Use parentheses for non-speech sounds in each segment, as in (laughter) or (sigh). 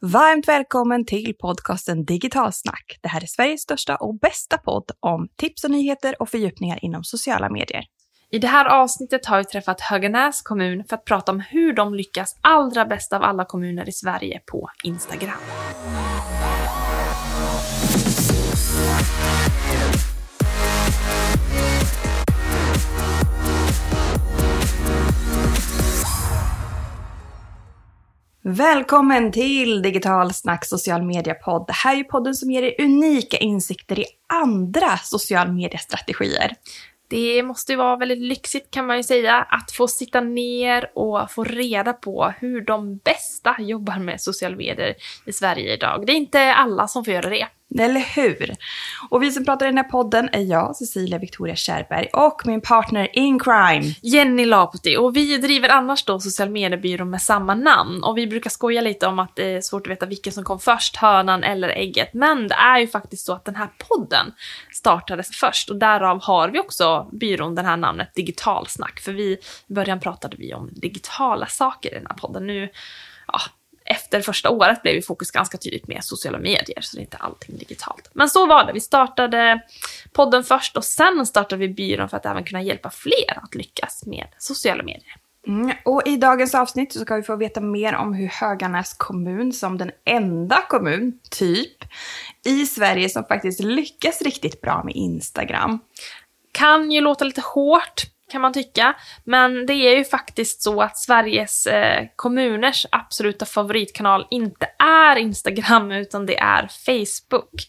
Varmt välkommen till podcasten Digitalsnack. Det här är Sveriges största och bästa podd om tips och nyheter och fördjupningar inom sociala medier. I det här avsnittet har vi träffat Höganäs kommun för att prata om hur de lyckas allra bäst av alla kommuner i Sverige på Instagram. Välkommen till Digital Snack social media-podd. Det här är ju podden som ger er unika insikter i andra social media-strategier. Det måste ju vara väldigt lyxigt kan man ju säga att få sitta ner och få reda på hur de bästa jobbar med sociala medier i Sverige idag. Det är inte alla som får göra det. Eller hur? Och vi som pratar i den här podden är jag, Cecilia Victoria Kärrberg, och min partner in crime, Jenny Laputi. Och vi driver annars då social mediebyrån med samma namn. Och vi brukar skoja lite om att det är svårt att veta vilken som kom först, hönan eller ägget. Men det är ju faktiskt så att den här podden startades först och därav har vi också byrån det här namnet Digitalsnack. För vi, i början pratade vi om digitala saker i den här podden. Nu, ja, efter första året blev ju fokus ganska tydligt med sociala medier, så det är inte allting digitalt. Men så var det, vi startade podden först och sen startade vi byrån för att även kunna hjälpa fler att lyckas med sociala medier. Mm, och i dagens avsnitt så ska vi få veta mer om hur Höganäs kommun, som den enda kommun, typ, i Sverige som faktiskt lyckas riktigt bra med Instagram. Kan ju låta lite hårt, kan man tycka. Men det är ju faktiskt så att Sveriges eh, kommuners absoluta favoritkanal inte är Instagram (laughs) utan det är Facebook.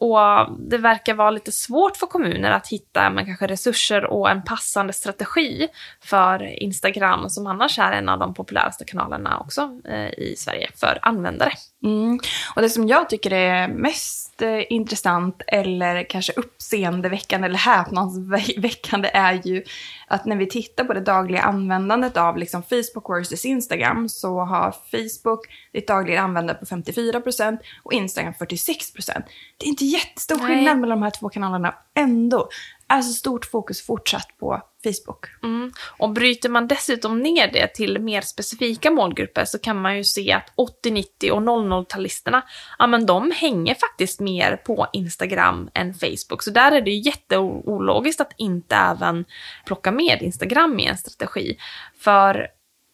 Och det verkar vara lite svårt för kommuner att hitta men kanske resurser och en passande strategi för Instagram som annars är en av de populäraste kanalerna också eh, i Sverige för användare. Mm. Och det som jag tycker är mest eh, intressant eller kanske uppseendeväckande eller häpnadsväckande är ju att när vi tittar på det dagliga användandet av liksom Facebook versus Instagram så har Facebook ditt dagliga användande på 54% och Instagram 46%. Det är inte jättestor skillnad mellan de här två kanalerna ändå. Alltså stort fokus fortsatt på Facebook. Mm. Och bryter man dessutom ner det till mer specifika målgrupper så kan man ju se att 80, 90 och 00-talisterna, ja men de hänger faktiskt mer på Instagram än Facebook. Så där är det ju jätteologiskt att inte även plocka med Instagram i en strategi. För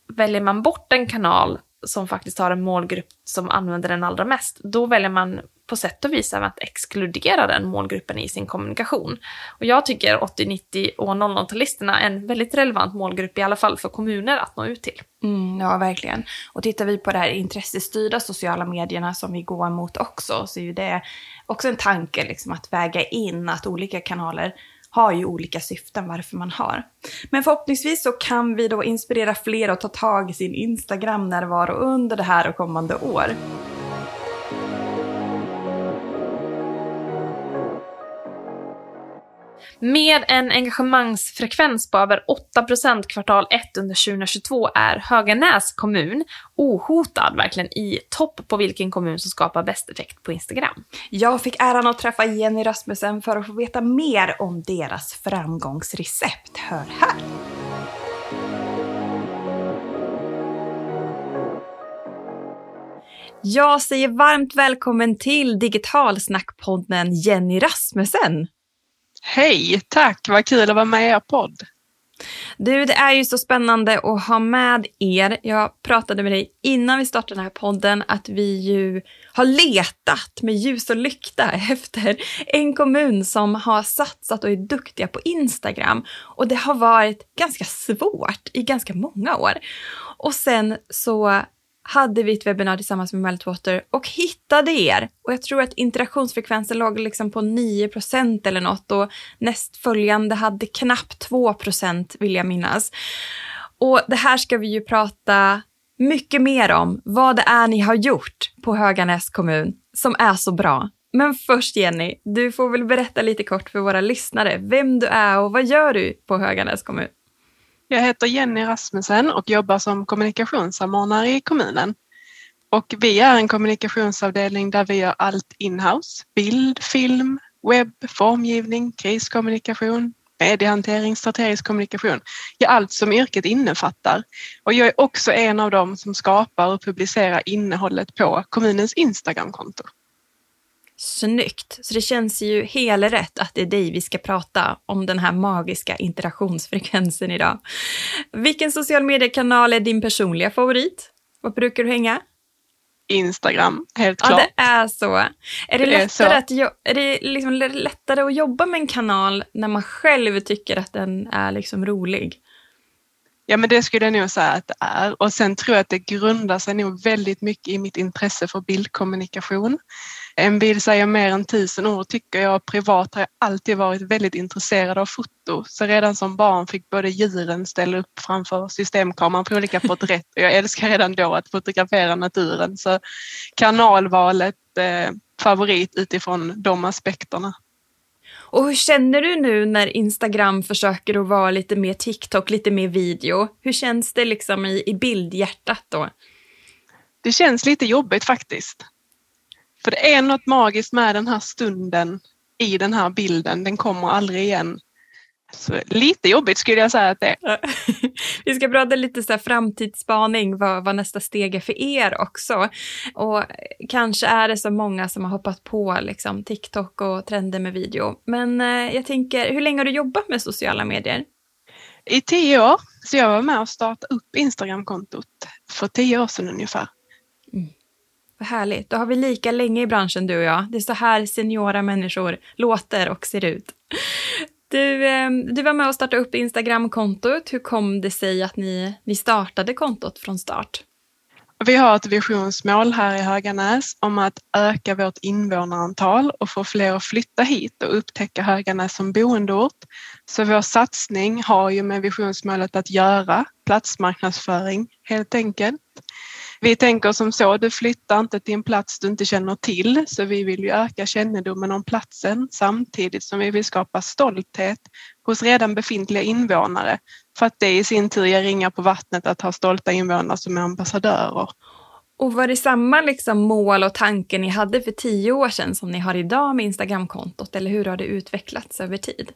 väljer man bort en kanal som faktiskt har en målgrupp som använder den allra mest, då väljer man på sätt och vis även att exkludera den målgruppen i sin kommunikation. Och jag tycker 80, 90 och 00-talisterna är en väldigt relevant målgrupp, i alla fall för kommuner att nå ut till. Mm, ja, verkligen. Och tittar vi på det här intressestyrda sociala medierna som vi går mot också, så är ju det också en tanke liksom att väga in att olika kanaler har ju olika syften varför man har. Men förhoppningsvis så kan vi då inspirera fler att ta tag i sin Instagram-närvaro under det här och kommande år. Med en engagemangsfrekvens på över 8% kvartal 1 under 2022 är Höganäs kommun ohotad verkligen i topp på vilken kommun som skapar bäst effekt på Instagram. Jag fick äran att träffa Jenny Rasmussen för att få veta mer om deras framgångsrecept. Hör här! Jag säger varmt välkommen till Digitalsnackpodden Jenny Rasmussen. Hej, tack! Vad kul att vara med i er podd. Du, det är ju så spännande att ha med er. Jag pratade med dig innan vi startade den här podden att vi ju har letat med ljus och lykta (laughs) efter en kommun som har satsat och är duktiga på Instagram. Och det har varit ganska svårt i ganska många år. Och sen så hade vi ett webbinar tillsammans med Meltwater och hittade er. Och jag tror att interaktionsfrekvensen låg liksom på 9% eller något och nästföljande hade knappt 2 vill jag minnas. Och det här ska vi ju prata mycket mer om, vad det är ni har gjort på Höganäs kommun som är så bra. Men först Jenny, du får väl berätta lite kort för våra lyssnare vem du är och vad gör du på Höganäs kommun? Jag heter Jenny Rasmussen och jobbar som kommunikationssamordnare i kommunen. Och vi är en kommunikationsavdelning där vi gör allt inhouse. Bild, film, webb, formgivning, kriskommunikation, mediehantering, strategisk kommunikation. Ja, allt som yrket innefattar. Och jag är också en av dem som skapar och publicerar innehållet på kommunens Instagramkonto. Snyggt! Så det känns ju helrätt att det är dig vi ska prata om den här magiska interaktionsfrekvensen idag. Vilken social mediekanal är din personliga favorit? Var brukar du hänga? Instagram, helt klart. Ja, det är så. Är det, det lättare, är, att, är det liksom lättare att jobba med en kanal när man själv tycker att den är liksom rolig? Ja men det skulle jag nog säga att det är och sen tror jag att det grundar sig nog väldigt mycket i mitt intresse för bildkommunikation. En bild säger mer än tusen ord tycker jag. Privat har jag alltid varit väldigt intresserad av foto så redan som barn fick både djuren ställa upp framför systemkameran på olika porträtt och jag älskar redan då att fotografera naturen så kanalvalet eh, favorit utifrån de aspekterna. Och hur känner du nu när Instagram försöker att vara lite mer TikTok, lite mer video? Hur känns det liksom i, i bildhjärtat då? Det känns lite jobbigt faktiskt. För det är något magiskt med den här stunden i den här bilden. Den kommer aldrig igen. Så lite jobbigt skulle jag säga att det är. (laughs) Vi ska prata lite så här framtidsspaning, vad, vad, nästa steg är för er också. Och kanske är det så många som har hoppat på liksom, TikTok och trender med video. Men eh, jag tänker, hur länge har du jobbat med sociala medier? I tio år. Så jag var med och startade upp Instagramkontot för tio år sedan ungefär. Vad härligt. Då har vi lika länge i branschen du och jag. Det är så här seniora människor låter och ser ut. Du, ehm, du var med och startade upp Instagramkontot. Hur kom det sig att ni, ni startade kontot från start? Vi har ett visionsmål här i Höganäs om att öka vårt invånarantal och få fler att flytta hit och upptäcka Höganäs som boendeort. Så vår satsning har ju med visionsmålet att göra, platsmarknadsföring helt enkelt. Vi tänker som så, du flyttar inte till en plats du inte känner till, så vi vill ju öka kännedomen om platsen samtidigt som vi vill skapa stolthet hos redan befintliga invånare för att det i sin tur ger ringar på vattnet att ha stolta invånare som är ambassadörer. Och var det samma liksom mål och tanke ni hade för tio år sedan som ni har idag med Instagramkontot, eller hur har det utvecklats över tid?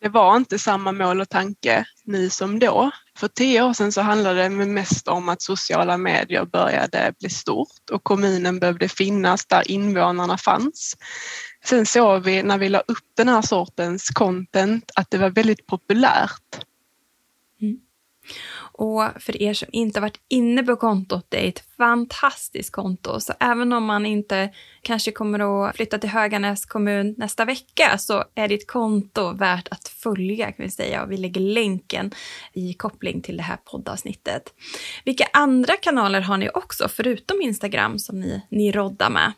Det var inte samma mål och tanke nu som då. För tio år sedan så handlade det mest om att sociala medier började bli stort och kommunen behövde finnas där invånarna fanns. Sen såg vi när vi la upp den här sortens content att det var väldigt populärt. Och för er som inte varit inne på kontot, det är ett fantastiskt konto. Så även om man inte kanske kommer att flytta till Höganäs kommun nästa vecka så är ditt konto värt att följa kan vi säga. Och vi lägger länken i koppling till det här poddavsnittet. Vilka andra kanaler har ni också förutom Instagram som ni, ni roddar med?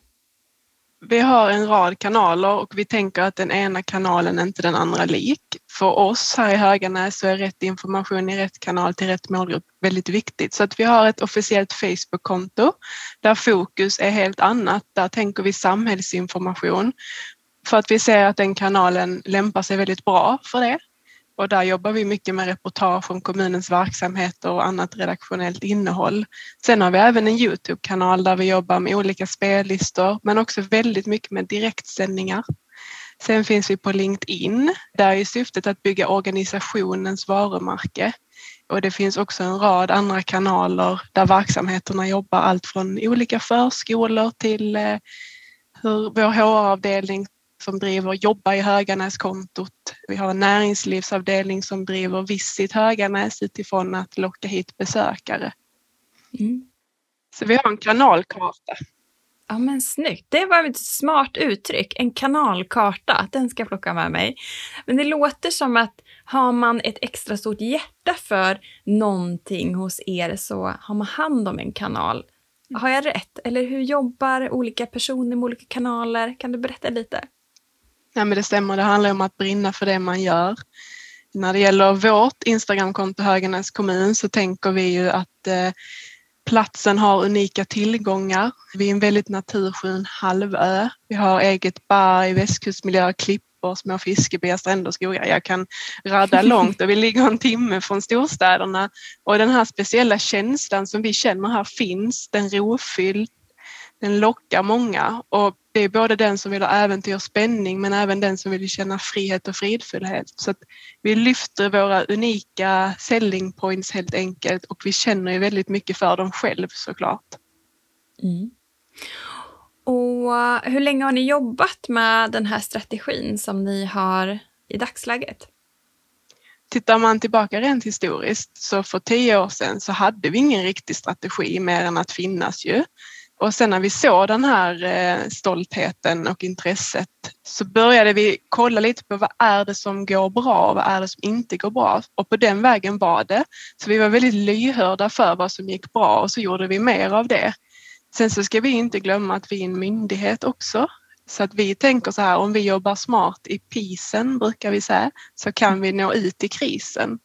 Vi har en rad kanaler och vi tänker att den ena kanalen är inte den andra lik. För oss här i Höganäs så är rätt information i rätt kanal till rätt målgrupp väldigt viktigt. Så att vi har ett officiellt Facebook-konto där fokus är helt annat. Där tänker vi samhällsinformation för att vi ser att den kanalen lämpar sig väldigt bra för det. Och där jobbar vi mycket med reportage om kommunens verksamheter och annat redaktionellt innehåll. Sen har vi även en Youtube-kanal där vi jobbar med olika spellistor men också väldigt mycket med direktsändningar. Sen finns vi på LinkedIn. Där är syftet att bygga organisationens varumärke. Och det finns också en rad andra kanaler där verksamheterna jobbar allt från olika förskolor till eh, hur vår HR-avdelning som driver Jobba i Höganäskontot. Vi har en näringslivsavdelning som driver Visit Höganäs utifrån att locka hit besökare. Mm. Så vi har en kanalkarta. Ja men snyggt, det var ett smart uttryck, en kanalkarta, den ska jag plocka med mig. Men det låter som att har man ett extra stort hjärta för någonting hos er så har man hand om en kanal. Har jag rätt? Eller hur jobbar olika personer med olika kanaler? Kan du berätta lite? Ja, men det stämmer, det handlar om att brinna för det man gör. När det gäller vårt Instagramkonto Höganäs kommun så tänker vi ju att eh, platsen har unika tillgångar. Vi är en väldigt naturskön halvö. Vi har eget berg, västkustmiljö, klippor, små fiskebyar, stränder, skogar. Jag kan radda (laughs) långt och vi ligger en timme från storstäderna. Och den här speciella känslan som vi känner här finns, den rofylld, Den lockar många och det är både den som vill ha äventyr och spänning men även den som vill känna frihet och fridfullhet. Så att vi lyfter våra unika selling points helt enkelt och vi känner ju väldigt mycket för dem själv såklart. Mm. Och eh, hur länge har ni jobbat med den här strategin som ni har i dagsläget? Tittar man tillbaka rent historiskt så för tio år sedan så hade vi ingen riktig strategi mer än att finnas ju. Och sen när vi såg den här eh, stoltheten och intresset så började vi kolla lite på vad är det som går bra och vad är det som inte går bra? Och på den vägen var det. Så vi var väldigt lyhörda för vad som gick bra och så gjorde vi mer av det. Sen så ska vi inte glömma att vi är en myndighet också så att vi tänker så här, om vi jobbar smart i pisen brukar vi säga, så kan vi nå ut i krisen.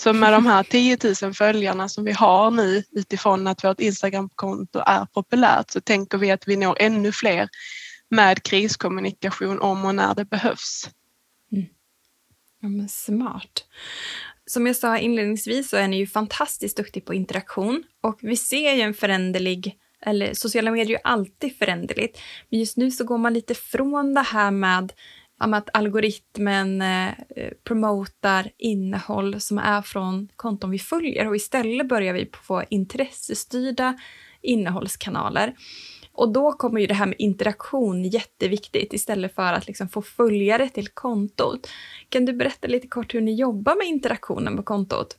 Så med de här 10 000 följarna som vi har nu utifrån att vårt Instagramkonto är populärt så tänker vi att vi når ännu fler med kriskommunikation om och när det behövs. Mm. Ja, men smart. Som jag sa inledningsvis så är ni ju fantastiskt duktig på interaktion och vi ser ju en föränderlig eller sociala medier är ju alltid föränderligt. Men just nu så går man lite från det här med att algoritmen eh, eh, promotar innehåll som är från konton vi följer och istället börjar vi få intressestyrda innehållskanaler. Och då kommer ju det här med interaktion jätteviktigt istället för att liksom få följare till kontot. Kan du berätta lite kort hur ni jobbar med interaktionen på kontot?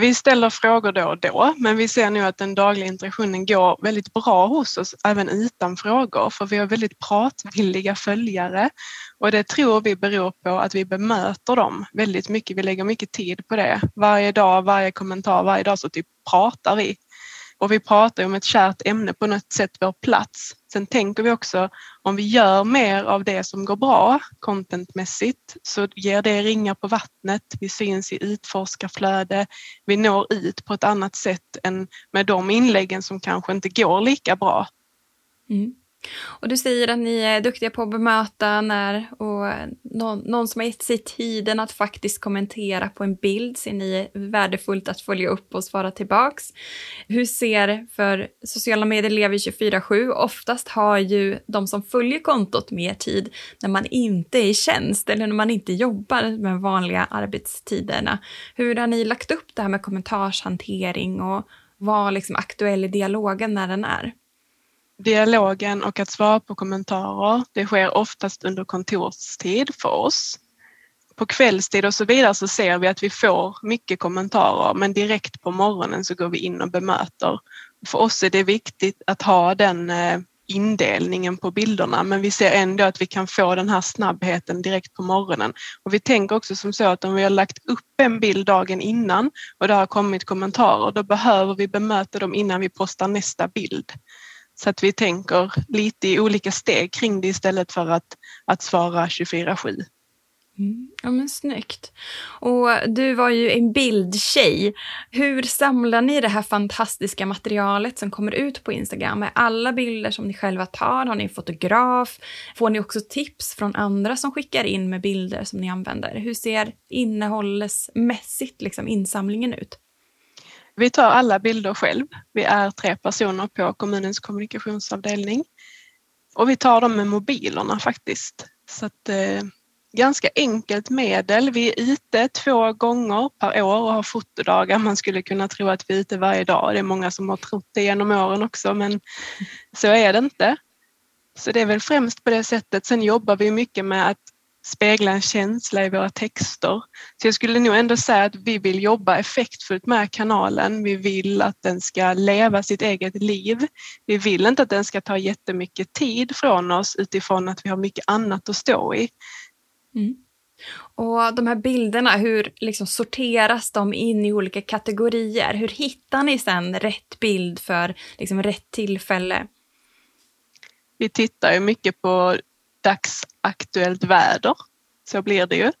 Vi ställer frågor då och då, men vi ser nu att den dagliga interaktionen går väldigt bra hos oss även utan frågor, för vi har väldigt pratvilliga följare och det tror vi beror på att vi bemöter dem väldigt mycket. Vi lägger mycket tid på det. Varje dag, varje kommentar, varje dag så typ pratar vi och vi pratar om ett kärt ämne på något sätt vår plats. Sen tänker vi också om vi gör mer av det som går bra contentmässigt så ger det ringar på vattnet. Vi syns i utforskarflöde. Vi når ut på ett annat sätt än med de inläggen som kanske inte går lika bra. Mm. Och du säger att ni är duktiga på att bemöta när och någon, någon, som har gett sig tiden att faktiskt kommentera på en bild ser ni värdefullt att följa upp och svara tillbaks. Hur ser, för sociala medier lever 24-7, oftast har ju de som följer kontot mer tid när man inte är i tjänst eller när man inte jobbar med vanliga arbetstiderna. Hur har ni lagt upp det här med kommentarshantering och vad liksom aktuell i dialogen när den är? Dialogen och att svara på kommentarer, det sker oftast under kontorstid för oss. På kvällstid och så vidare så ser vi att vi får mycket kommentarer men direkt på morgonen så går vi in och bemöter. För oss är det viktigt att ha den eh, indelningen på bilderna men vi ser ändå att vi kan få den här snabbheten direkt på morgonen. Och vi tänker också som så att om vi har lagt upp en bild dagen innan och det har kommit kommentarer då behöver vi bemöta dem innan vi postar nästa bild. Så att vi tänker lite i olika steg kring det istället för att, att svara 24-7. Mm, ja men snyggt. Och du var ju en bildtjej. Hur samlar ni det här fantastiska materialet som kommer ut på Instagram? Är alla bilder som ni själva tar? Har ni en fotograf? Får ni också tips från andra som skickar in med bilder som ni använder? Hur ser innehållsmässigt liksom insamlingen ut? Vi tar alla bilder själv. Vi är tre personer på kommunens kommunikationsavdelning och vi tar dem med mobilerna faktiskt. Så att, eh, ganska enkelt medel. Vi är ute två gånger per år och har fotodagar. Man skulle kunna tro att vi är ute varje dag. Det är många som har trott det genom åren också men så är det inte. Så det är väl främst på det sättet. Sen jobbar vi mycket med att spegla en känsla i våra texter. Så jag skulle nog ändå säga att vi vill jobba effektfullt med kanalen. Vi vill att den ska leva sitt eget liv. Vi vill inte att den ska ta jättemycket tid från oss utifrån att vi har mycket annat att stå i. Mm. Och de här bilderna, hur liksom sorteras de in i olika kategorier? Hur hittar ni sen rätt bild för liksom rätt tillfälle? Vi tittar ju mycket på dagsaktuellt väder. Så blir det ju.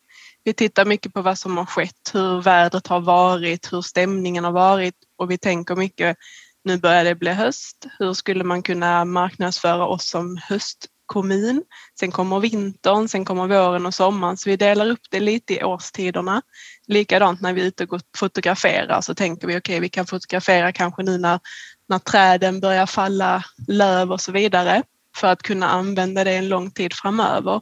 Vi tittar mycket på vad som har skett, hur vädret har varit, hur stämningen har varit och vi tänker mycket nu börjar det bli höst. Hur skulle man kunna marknadsföra oss som höstkommun? Sen kommer vintern, sen kommer våren och sommaren så vi delar upp det lite i årstiderna. Likadant när vi är ute och fotograferar så tänker vi okej, okay, vi kan fotografera kanske nu när när träden börjar falla löv och så vidare för att kunna använda det en lång tid framöver.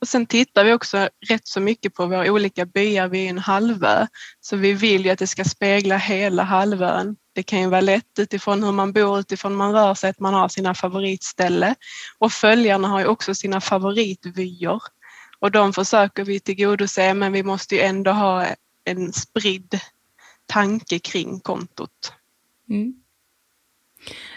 Och sen tittar vi också rätt så mycket på våra olika byar. Vi är en halvö, så vi vill ju att det ska spegla hela halvön. Det kan ju vara lätt utifrån hur man bor, utifrån hur man rör sig, att man har sina favoritställe. Och följarna har ju också sina favoritvyer. Och de försöker vi tillgodose, men vi måste ju ändå ha en spridd tanke kring kontot. Mm.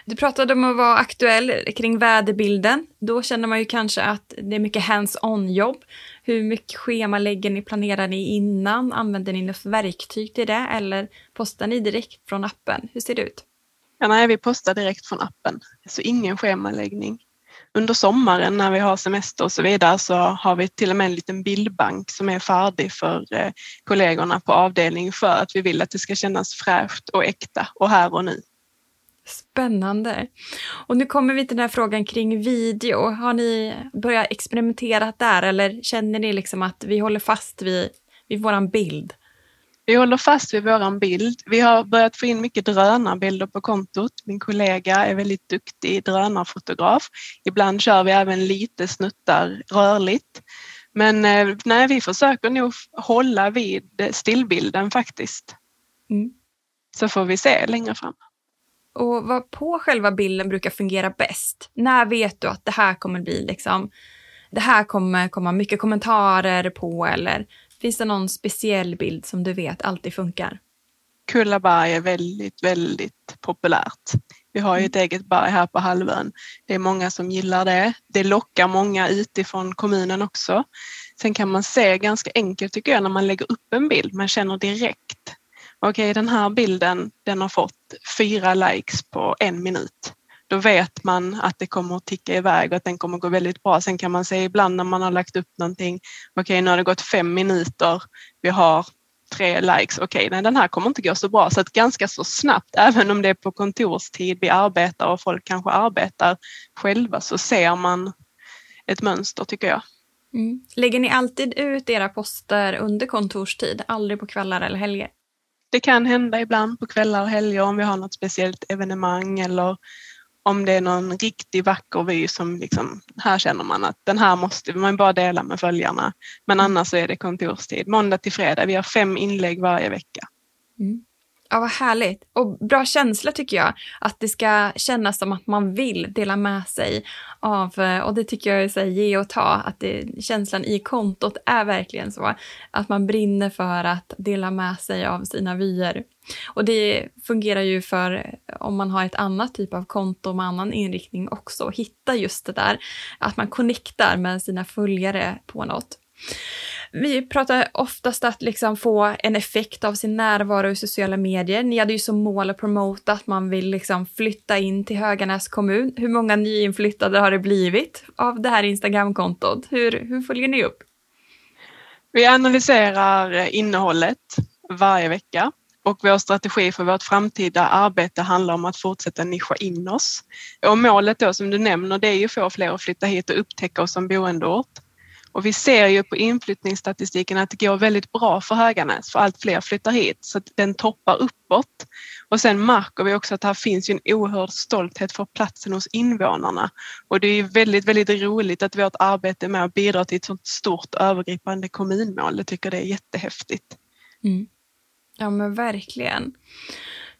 Du pratade om att vara aktuell kring väderbilden. Då känner man ju kanske att det är mycket hands-on jobb. Hur mycket schema lägger ni, planerar ni innan? Använder ni något verktyg till det eller postar ni direkt från appen? Hur ser det ut? Ja, nej, vi postar direkt från appen, så ingen schemaläggning. Under sommaren när vi har semester och så vidare så har vi till och med en liten bildbank som är färdig för eh, kollegorna på avdelningen för att vi vill att det ska kännas fräscht och äkta och här och nu. Spännande. Och nu kommer vi till den här frågan kring video. Har ni börjat experimentera där eller känner ni liksom att vi håller fast vid, vid våran bild? Vi håller fast vid våran bild. Vi har börjat få in mycket drönarbilder på kontot. Min kollega är väldigt duktig drönarfotograf. Ibland kör vi även lite snuttar rörligt. Men eh, nej, vi försöker nog hålla vid stillbilden faktiskt. Mm. Så får vi se längre fram. Och vad på själva bilden brukar fungera bäst? När vet du att det här kommer bli liksom, det här kommer komma mycket kommentarer på eller finns det någon speciell bild som du vet alltid funkar? Kullaberg är väldigt, väldigt populärt. Vi har ju ett mm. eget berg här på halvön. Det är många som gillar det. Det lockar många utifrån kommunen också. Sen kan man se ganska enkelt tycker jag när man lägger upp en bild. Man känner direkt okej den här bilden den har fått fyra likes på en minut. Då vet man att det kommer att ticka iväg och att den kommer att gå väldigt bra. Sen kan man se ibland när man har lagt upp någonting, okej nu har det gått fem minuter, vi har tre likes, okej nej, den här kommer inte gå så bra. Så att ganska så snabbt, (laughs) även om det är på kontorstid vi arbetar och folk kanske arbetar själva så ser man ett mönster tycker jag. Mm. Lägger ni alltid ut era poster under kontorstid, aldrig på kvällar eller helger? Det kan hända ibland på kvällar och helger om vi har något speciellt evenemang eller om det är någon riktigt vacker vy som liksom, här känner man att den här måste man bara dela med följarna. Men annars så är det kontorstid, måndag till fredag. Vi har fem inlägg varje vecka. Mm. Ja, vad härligt. Och bra känsla tycker jag. Att det ska kännas som att man vill dela med sig av, eh, och det tycker jag är så här, ge och ta, att det, känslan i kontot är verkligen så. Att man brinner för att dela med sig av sina vyer. Och det fungerar ju för eh, om man har ett annat typ av konto med annan inriktning också, hitta just det där, att man connectar med sina följare på något. Vi pratar oftast att liksom få en effekt av sin närvaro i sociala medier. Ni hade ju som mål att promota att man vill liksom flytta in till Höganäs kommun. Hur många nyinflyttade har det blivit av det här Instagramkontot? Hur, hur följer ni upp? Vi analyserar innehållet varje vecka och vår strategi för vårt framtida arbete handlar om att fortsätta nischa in oss. Och målet då som du nämner det är ju att få fler att flytta hit och upptäcka oss som boendeort. Och vi ser ju på inflyttningsstatistiken att det går väldigt bra för Höganäs för allt fler flyttar hit så att den toppar uppåt. Och sen märker vi också att här finns ju en oerhörd stolthet för platsen hos invånarna. Och det är väldigt, väldigt roligt att vårt arbete med att bidra till ett sådant stort övergripande kommunmål. Jag tycker det är jättehäftigt. Mm. Ja men verkligen.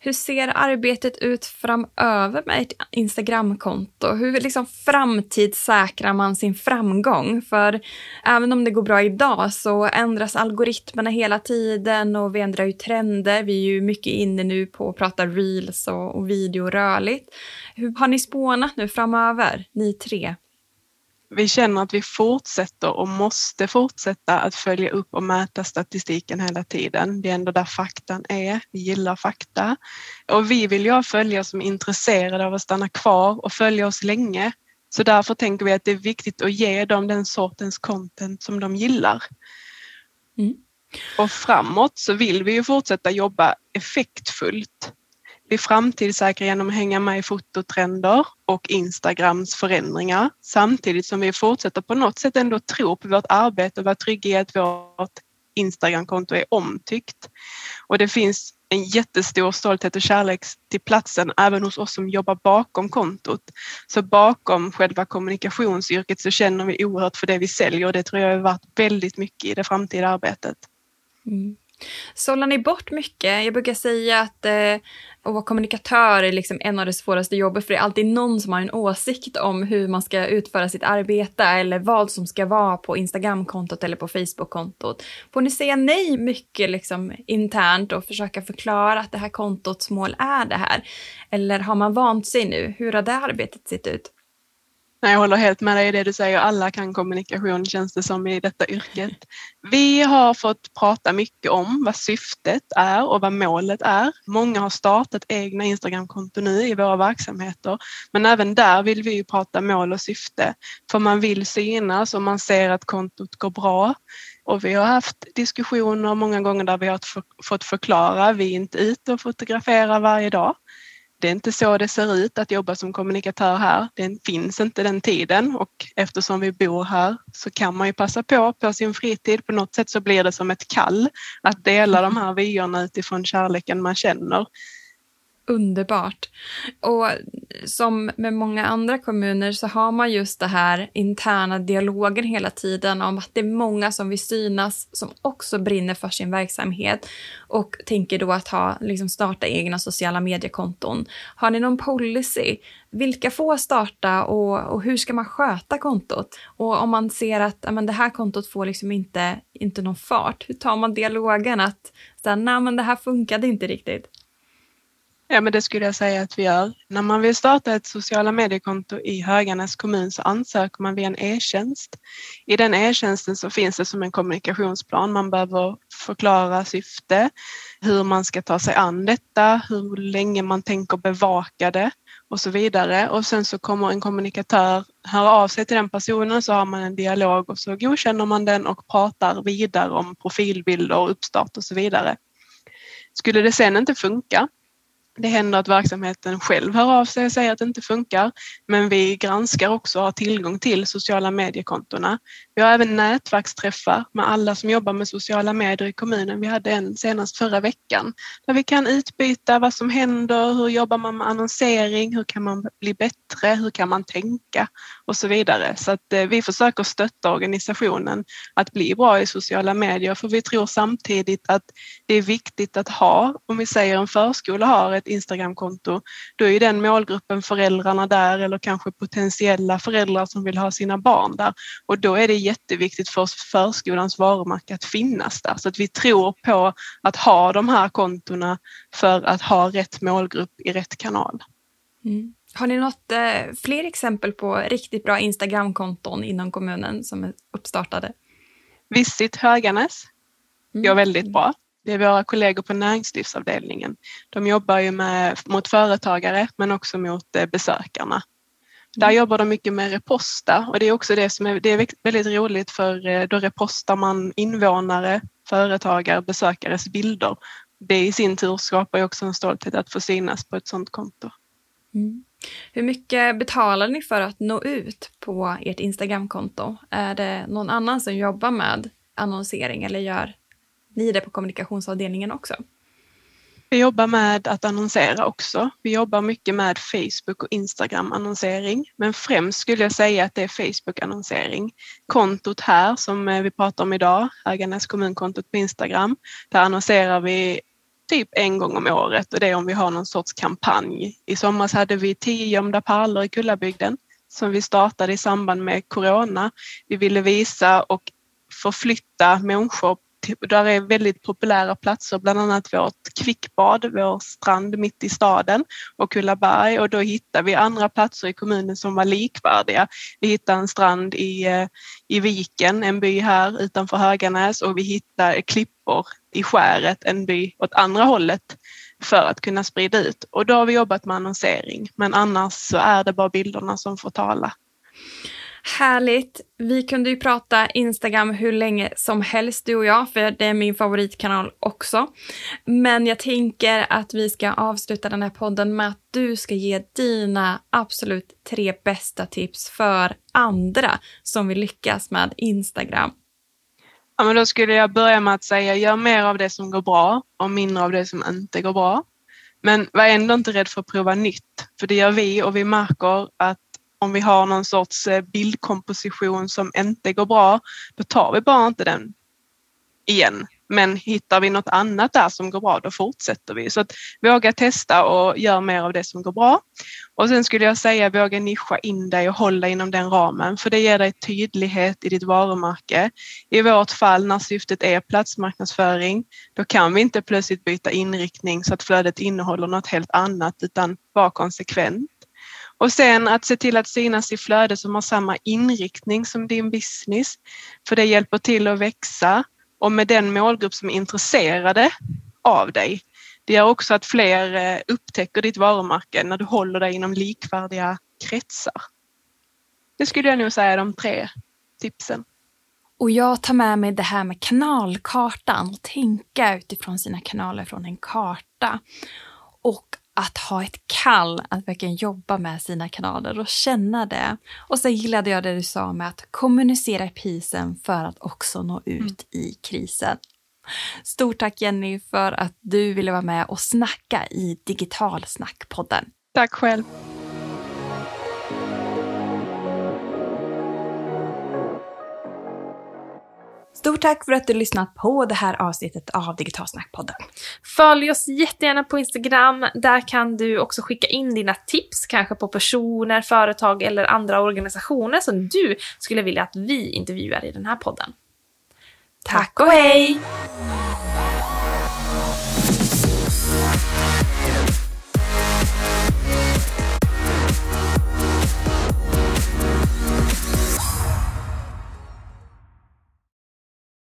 Hur ser arbetet ut framöver med ett Instagramkonto? Hur liksom framtidssäkrar man sin framgång? För även om det går bra idag så ändras algoritmerna hela tiden och vi ändrar ju trender. Vi är ju mycket inne nu på att prata reels och, och video rörligt. Hur har ni spånat nu framöver, ni tre? Vi känner att vi fortsätter och måste fortsätta att följa upp och mäta statistiken hela tiden. Det är ändå där faktan är. Vi gillar fakta och vi vill ju ha följare som är intresserade av att stanna kvar och följa oss länge. Så därför tänker vi att det är viktigt att ge dem den sortens content som de gillar. Mm. Och framåt så vill vi ju fortsätta jobba effektfullt bli framtidssäkra genom att hänga med i fototrender och Instagrams förändringar samtidigt som vi fortsätter på något sätt ändå tro på vårt arbete och vara trygga i att vårt Instagramkonto är omtyckt. Och det finns en jättestor stolthet och kärlek till platsen även hos oss som jobbar bakom kontot. Så bakom själva kommunikationsyrket så känner vi oerhört för det vi säljer och det tror jag är värt väldigt mycket i det framtida arbetet. Mm. Sållar ni bort mycket? Jag brukar säga att eh, att vara kommunikatör är liksom en av de svåraste jobben, för det är alltid någon som har en åsikt om hur man ska utföra sitt arbete eller vad som ska vara på Instagramkontot eller på Facebookkontot. Får ni säga nej mycket liksom internt och försöka förklara att det här kontots mål är det här? Eller har man vant sig nu? Hur har det arbetet sett ut? Nej, jag håller helt med dig i det du säger. Alla kan kommunikation känns det som i detta yrket. Vi har fått prata mycket om vad syftet är och vad målet är. Många har startat egna Instagramkonton nu i våra verksamheter, men även där vill vi prata mål och syfte. För man vill synas och man ser att kontot går bra. Och vi har haft diskussioner många gånger där vi har fått förklara, vi är inte ute och fotograferar varje dag. Det är inte så det ser ut att jobba som kommunikatör här. Det finns inte den tiden och eftersom vi bor här så kan man ju passa på på sin fritid. På något sätt så blir det som ett kall att dela de här vyerna utifrån kärleken man känner underbart. Och som med många andra kommuner så har man just det här interna dialogen hela tiden om att det är många som vill synas som också brinner för sin verksamhet och tänker då att ha, liksom starta egna sociala mediekonton. Har ni någon policy? Vilka får starta och, och hur ska man sköta kontot? Och om man ser att amen, det här kontot får liksom inte, inte någon fart, hur tar man dialogen att så här, nej men det här funkade inte riktigt? Ja, men det skulle jag säga att vi gör. När man vill starta ett sociala mediekonto i Höganäs kommun så ansöker man via en e-tjänst. I den e-tjänsten så finns det som en kommunikationsplan. Man behöver förklara syfte, hur man ska ta sig an detta, hur länge man tänker bevaka det och så vidare. Och sen så kommer en kommunikatör höra av sig till den personen så har man en dialog och så godkänner man den och pratar vidare om profilbilder, och uppstart och så vidare. Skulle det sen inte funka det händer att verksamheten själv hör av sig och säger att det inte funkar. Men vi granskar också och har tillgång till sociala mediekontona. Vi har även nätverksträffar med alla som jobbar med sociala medier i kommunen. Vi hade en senast förra veckan där vi kan utbyta vad som händer, hur jobbar man med annonsering, hur kan man bli bättre, hur kan man tänka och så vidare. Så att eh, vi försöker stötta organisationen att bli bra i sociala medier för vi tror samtidigt att det är viktigt att ha, om vi säger en förskola har ett Instagramkonto, då är den målgruppen föräldrarna där eller kanske potentiella föräldrar som vill ha sina barn där. Och då är det jätteviktigt för förskolans varumärke att finnas där. Så att vi tror på att ha de här kontona för att ha rätt målgrupp i rätt kanal. Mm. Har ni något eh, fler exempel på riktigt bra Instagramkonton inom kommunen som är uppstartade? Visit Höganäs går mm. väldigt bra. Det är våra kollegor på näringslivsavdelningen. De jobbar ju med, mot företagare men också mot eh, besökarna. Där jobbar de mycket med reposta och det är också det som är, det är väldigt roligt för eh, då repostar man invånare, företagare, besökares bilder. Det i sin tur skapar ju också en stolthet att få synas på ett sådant konto. Mm. Hur mycket betalar ni för att nå ut på ert Instagramkonto? Är det någon annan som jobbar med annonsering eller gör ni det på kommunikationsavdelningen också? Vi jobbar med att annonsera också. Vi jobbar mycket med Facebook och Instagram annonsering, men främst skulle jag säga att det är Facebook annonsering. Kontot här som eh, vi pratar om idag, Höganäs kommunkontot på Instagram, där annonserar vi typ en gång om året och det är om vi har någon sorts kampanj. I somras hade vi tio gömda pärlor i Kullabygden som vi startade i samband med Corona. Vi ville visa och förflytta människor Typ, där är väldigt populära platser, bland annat vårt kvickbad, vår strand mitt i staden och Kullaberg och då hittade vi andra platser i kommunen som var likvärdiga. Vi hittade en strand i, eh, i Viken, en by här utanför Höganäs och vi hittade klippor i skäret, en by åt andra hållet för att kunna sprida ut. Och då har vi jobbat med annonsering, men annars så är det bara bilderna som får tala. Härligt. Vi kunde ju prata Instagram hur länge som helst du och jag, för det är min favoritkanal också. Men jag tänker att vi ska avsluta den här podden med att du ska ge dina absolut tre bästa tips för andra som vill lyckas med Instagram. Ja, men då skulle jag börja med att säga gör mer av det som går bra och mindre av det som inte går bra. Men var ändå inte rädd för att prova nytt, för det gör vi och vi märker att om vi har någon sorts eh, bildkomposition som inte går bra, då tar vi bara inte den igen. Men hittar vi något annat där som går bra, då fortsätter vi. Så att våga testa och gör mer av det som går bra. Och sen skulle jag säga våga nischa in dig och hålla inom den ramen, för det ger dig tydlighet i ditt varumärke. I vårt fall när syftet är platsmarknadsföring, då kan vi inte plötsligt byta inriktning så att flödet innehåller något helt annat, utan vara konsekvent. Och sen att se till att synas i flöde som har samma inriktning som din business, för det hjälper till att växa och med den målgrupp som är intresserade av dig. Det gör också att fler eh, upptäcker ditt varumärke när du håller dig inom likvärdiga kretsar. Det skulle jag nog säga är de tre tipsen. Och jag tar med mig det här med kanalkartan och tänka utifrån sina kanaler från en karta. Och att ha ett kall att verkligen jobba med sina kanaler och känna det. Och så gillade jag det du sa med att kommunicera i pisen för att också nå ut mm. i krisen. Stort tack Jenny för att du ville vara med och snacka i Digital Snackpodden. Tack själv. Stort tack för att du lyssnat på det här avsnittet av Digitalsnackpodden. Följ oss jättegärna på Instagram. Där kan du också skicka in dina tips, kanske på personer, företag eller andra organisationer som du skulle vilja att vi intervjuar i den här podden. Tack och hej!